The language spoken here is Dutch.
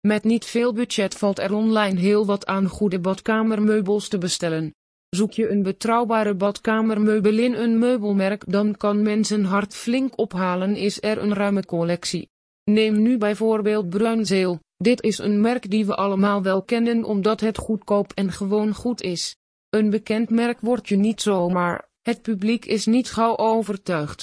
Met niet veel budget valt er online heel wat aan goede badkamermeubels te bestellen. Zoek je een betrouwbare badkamermeubel in een meubelmerk dan kan mensen hard flink ophalen is er een ruime collectie. Neem nu bijvoorbeeld Bruinzeel, dit is een merk die we allemaal wel kennen omdat het goedkoop en gewoon goed is. Een bekend merk wordt je niet zomaar, het publiek is niet gauw overtuigd.